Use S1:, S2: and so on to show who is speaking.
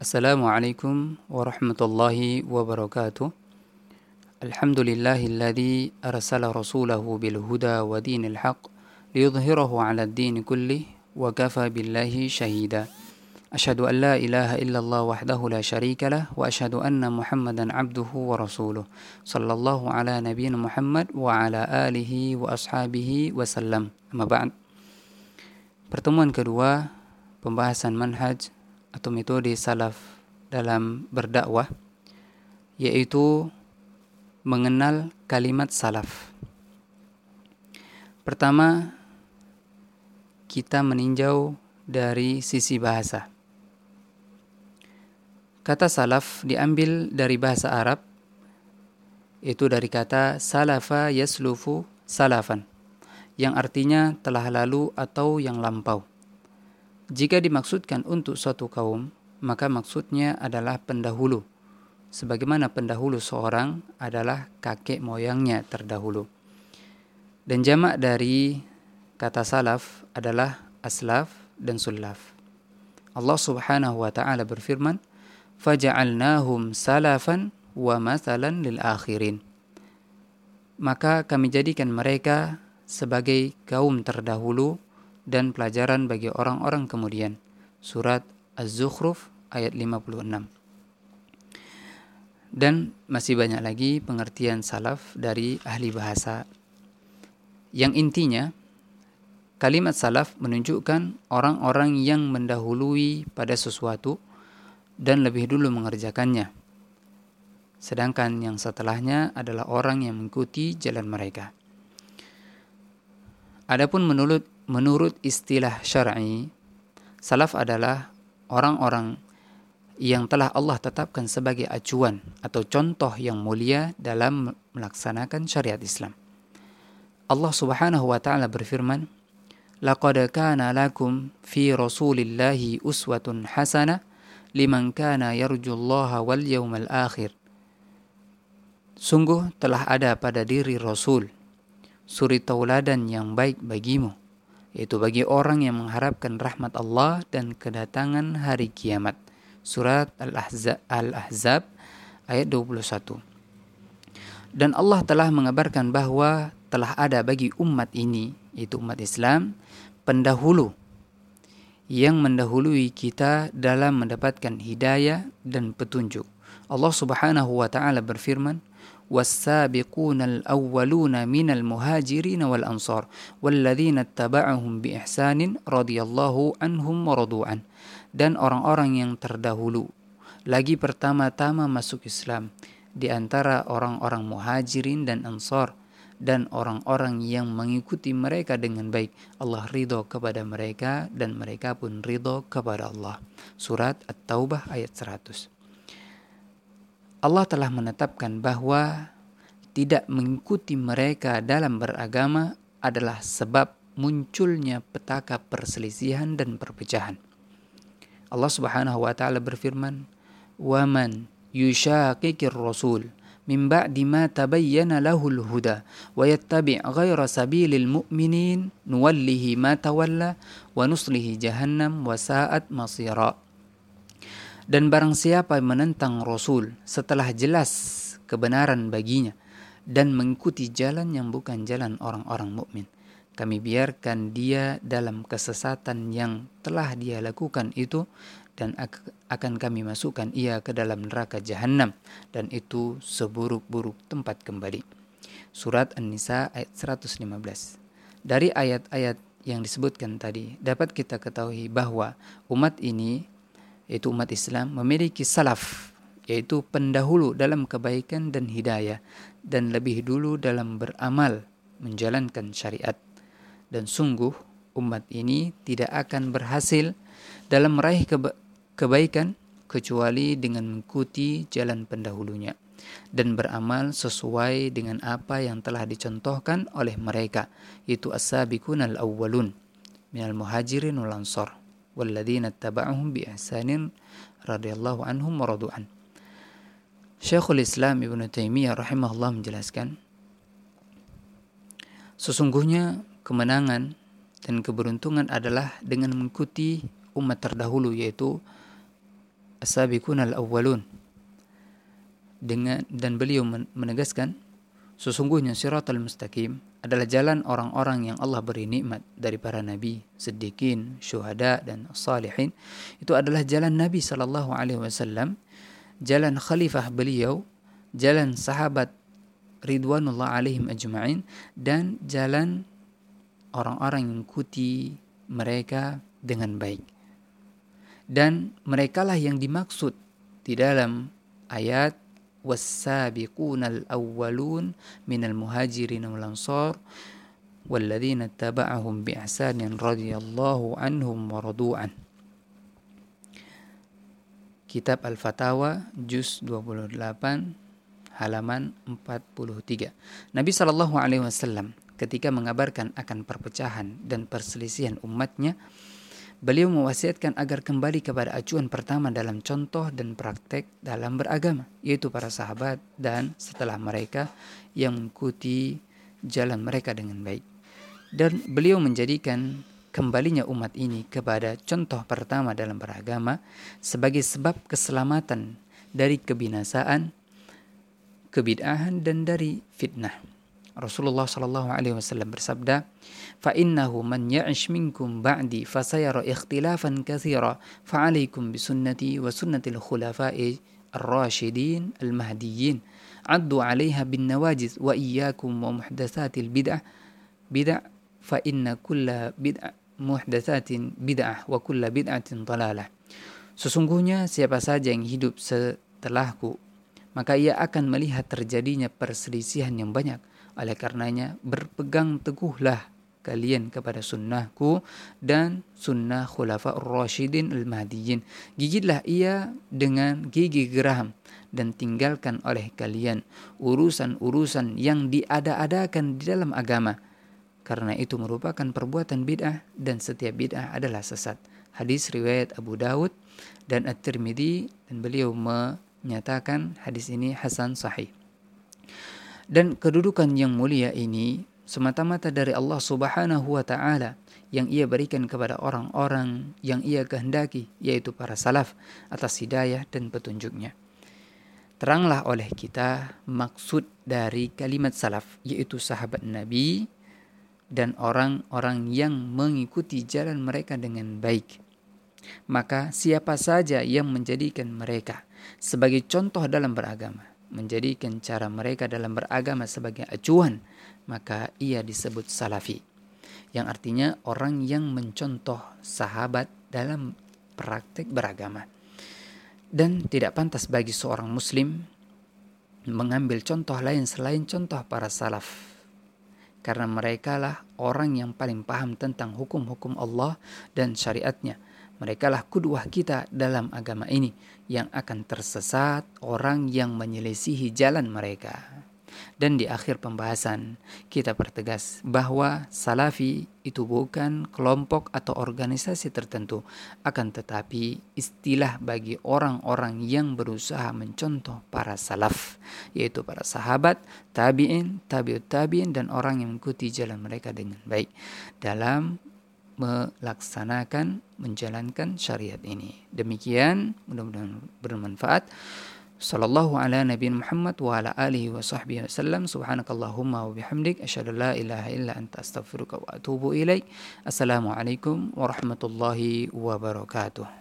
S1: السلام عليكم ورحمة الله وبركاته. الحمد لله الذي أرسل رسوله بالهدى ودين الحق ليظهره على الدين كله وكفى بالله شهيدا. أشهد أن لا إله إلا الله وحده لا شريك له وأشهد أن محمدا عبده ورسوله. صلى الله على نبينا محمد وعلى آله وأصحابه وسلم. أما بعد Pertemuan kedua pembahasan manhaj atau metode salaf dalam berdakwah yaitu mengenal kalimat salaf. Pertama, kita meninjau dari sisi bahasa. Kata salaf diambil dari bahasa Arab, itu dari kata salafa yaslufu salafan yang artinya telah lalu atau yang lampau. Jika dimaksudkan untuk suatu kaum, maka maksudnya adalah pendahulu. Sebagaimana pendahulu seorang adalah kakek moyangnya terdahulu. Dan jamak dari kata salaf adalah aslaf dan sulaf. Allah Subhanahu wa taala berfirman, "Faja'alnahum salafan wa mathalan lil akhirin." Maka kami jadikan mereka sebagai kaum terdahulu dan pelajaran bagi orang-orang kemudian. Surat Az-Zukhruf ayat 56. Dan masih banyak lagi pengertian salaf dari ahli bahasa. Yang intinya, kalimat salaf menunjukkan orang-orang yang mendahului pada sesuatu dan lebih dulu mengerjakannya. Sedangkan yang setelahnya adalah orang yang mengikuti jalan mereka. Adapun menurut menurut istilah syar'i, salaf adalah orang-orang yang telah Allah tetapkan sebagai acuan atau contoh yang mulia dalam melaksanakan syariat Islam. Allah Subhanahu wa taala berfirman, "Laqad kana lakum fi Rasulillahi uswatun hasanah liman kana yarjullaha wal yawmal akhir." Sungguh telah ada pada diri Rasul suri tauladan yang baik bagimu, yaitu bagi orang yang mengharapkan rahmat Allah dan kedatangan hari kiamat. Surat Al-Ahzab, ayat 21. Dan Allah telah mengabarkan bahwa telah ada bagi umat ini, yaitu umat Islam, pendahulu yang mendahului kita dalam mendapatkan hidayah dan petunjuk. Allah Subhanahu wa taala berfirman, والسابقون الأولون من المهاجرين والأنصار والذين اتبعهم بإحسان رضي الله عنهم ورضوا عنه dan orang-orang yang terdahulu lagi pertama-tama masuk Islam di antara orang-orang muhajirin dan ansar dan orang-orang yang mengikuti mereka dengan baik Allah ridho kepada mereka dan mereka pun ridho kepada Allah surat At-Taubah ayat 100 Allah telah menetapkan bahwa tidak mengikuti mereka dalam beragama adalah sebab munculnya petaka perselisihan dan perpecahan. Allah Subhanahu wa taala berfirman, "Wa man yushaqiqir rasul min ba'di ma tabayyana lahul huda wa yattabi' ghayra sabilil mu'minin nuwallihi ma tawalla wa nuslihi jahannam wa sa'at masira." Dan barang siapa menentang Rasul setelah jelas kebenaran baginya dan mengikuti jalan yang bukan jalan orang-orang mukmin, kami biarkan dia dalam kesesatan yang telah dia lakukan itu dan akan kami masukkan ia ke dalam neraka jahanam dan itu seburuk-buruk tempat kembali. Surat An-Nisa ayat 115. Dari ayat-ayat yang disebutkan tadi dapat kita ketahui bahwa umat ini yaitu umat Islam memiliki salaf yaitu pendahulu dalam kebaikan dan hidayah dan lebih dulu dalam beramal menjalankan syariat. Dan sungguh umat ini tidak akan berhasil dalam meraih keba kebaikan kecuali dengan mengikuti jalan pendahulunya dan beramal sesuai dengan apa yang telah dicontohkan oleh mereka yaitu as-sabiqun al-awwalun minal muhajirin wal ansar walladzina taba'uhum bi ihsanin radhiyallahu anhum wa radu'an. Syekhul Islam Ibnu Taimiyah rahimahullah menjelaskan sesungguhnya kemenangan dan keberuntungan adalah dengan mengikuti umat terdahulu yaitu as-sabiqun al-awwalun dengan dan beliau menegaskan sesungguhnya siratal mustaqim adalah jalan orang-orang yang Allah beri nikmat dari para nabi, siddiqin, syuhada dan salihin. Itu adalah jalan Nabi sallallahu alaihi wasallam, jalan khalifah beliau, jalan sahabat ridwanullah alaihim ajma'in dan jalan orang-orang yang ikuti mereka dengan baik. Dan merekalah yang dimaksud di dalam ayat والسابقون الأولون من المهاجرين والأنصار والذين اتبعهم بإحسان رضي الله عنهم ورضوا عنه Kitab Al-Fatawa Juz 28 halaman 43. Nabi Shallallahu alaihi wasallam ketika mengabarkan akan perpecahan dan perselisihan umatnya Beliau mewasiatkan agar kembali kepada acuan pertama dalam contoh dan praktek dalam beragama, yaitu para sahabat dan setelah mereka yang mengikuti jalan mereka dengan baik. Dan beliau menjadikan kembalinya umat ini kepada contoh pertama dalam beragama sebagai sebab keselamatan dari kebinasaan, kebid'ahan dan dari fitnah. Rasulullah Shallallahu Alaihi Wasallam bersabda, "Fa'innahu man ya'ish minkum ba'di fasayara ikhtilafan kathira bi sunnati wa sunnatil khulafai ar-rashidin al-mahdiyyin addu 'alaiha bin nawajiz wa iyyakum wa muhdatsatil bid'ah bid'ah fa inna kulla bid'ah muhdatsatin bid'ah wa kulla bid'atin. Sesungguhnya siapa saja yang hidup setelahku maka ia akan melihat terjadinya perselisihan yang banyak oleh karenanya, berpegang teguhlah kalian kepada sunnahku dan sunnah khulafa rasyidin al-mahdiyyin. Gigitlah ia dengan gigi geram dan tinggalkan oleh kalian urusan-urusan yang diada-adakan di dalam agama. Karena itu merupakan perbuatan bid'ah dan setiap bid'ah adalah sesat. Hadis riwayat Abu Dawud dan At-Tirmidzi dan beliau menyatakan hadis ini hasan sahih. Dan kedudukan yang mulia ini semata-mata dari Allah Subhanahu wa taala yang ia berikan kepada orang-orang yang ia kehendaki yaitu para salaf atas hidayah dan petunjuknya. Teranglah oleh kita maksud dari kalimat salaf yaitu sahabat Nabi dan orang-orang yang mengikuti jalan mereka dengan baik. Maka siapa saja yang menjadikan mereka sebagai contoh dalam beragama, menjadikan cara mereka dalam beragama sebagai acuan, maka ia disebut salafi. Yang artinya orang yang mencontoh sahabat dalam praktek beragama. Dan tidak pantas bagi seorang muslim mengambil contoh lain selain contoh para salaf. Karena mereka lah orang yang paling paham tentang hukum-hukum Allah dan syariatnya. Mereka lah kudwah kita dalam agama ini yang akan tersesat orang yang menyelisihi jalan mereka. Dan di akhir pembahasan kita pertegas bahwa salafi itu bukan kelompok atau organisasi tertentu, akan tetapi istilah bagi orang-orang yang berusaha mencontoh para salaf, yaitu para sahabat, tabi'in, tabi'ut tabi'in dan orang yang mengikuti jalan mereka dengan baik dalam melaksanakan menjalankan syariat ini. Demikian mudah-mudahan bermanfaat. Sallallahu ala Nabi Muhammad wa ala alihi wa sahbihi wasallam. Subhanakallahumma wa bihamdik asyhadu la ilaha illa anta astaghfiruka wa atubu ilaik. Assalamualaikum warahmatullahi wabarakatuh.